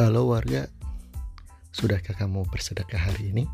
Halo warga, sudahkah kamu bersedekah hari ini?